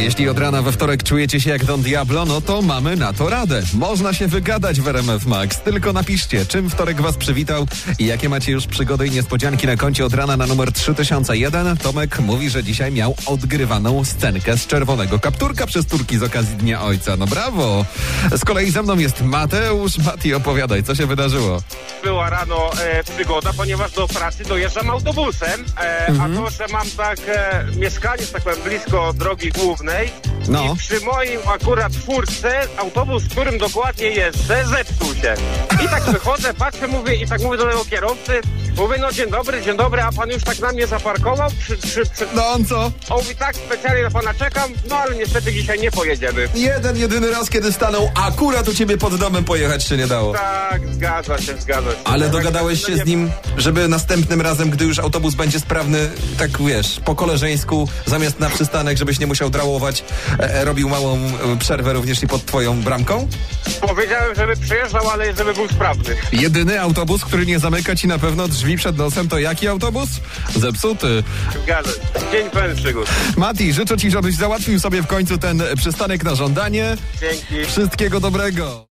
Jeśli od rana we wtorek czujecie się jak Don Diablo, no to mamy na to radę. Można się wygadać w RMF Max. Tylko napiszcie, czym wtorek was przywitał i jakie macie już przygody i niespodzianki na koncie od rana na numer 3001. Tomek mówi, że dzisiaj miał odgrywaną scenkę z czerwonego kapturka przez Turki z okazji Dnia Ojca. No brawo! Z kolei ze mną jest Mateusz. Mati, opowiadaj, co się wydarzyło. była rano e, przygoda, ponieważ do pracy dojeżdżam autobusem, e, Mhm. a to, że mam tak e, mieszkanie, tak powiem, blisko drogi głównej No. i przy moim akurat czwórce autobus, którym dokładnie jeżdżę, zepsuł się. I tak wychodzę, patrzę, mówię i tak mówię do tego kierowcy, mówię, no dzień dobry, dzień dobry, a pan już tak na mnie zaparkował? No on co? On mówi, tak, specjalnie na pana czekam, no ale niestety dzisiaj nie pojedziemy. Jeden, jedyny raz, kiedy stanął, akurat u ciebie pod domem pojechać się nie dało. Tak, zgadza się, zgadza się. Ale Tak, dogadałeś się z nim, żeby następnym razem, gdy już autobus będzie sprawny, tak wiesz, po koleżeńsku, zamiast na przystanek, żebyś nie musiał drałować, e, e, robił małą e, przerwę również i pod twoją bramką? Powiedziałem, żeby przyjeżdżał, ale żeby był sprawny. Jedyny autobus, który nie zamyka ci na pewno drzwi przed nosem, to jaki autobus? Zepsuty. Zgadza się. Dzień pełen przygód. Mati, życzę ci, żebyś załatwił sobie w końcu ten przystanek na żądanie. Dzięki. Wszystkiego dobrego.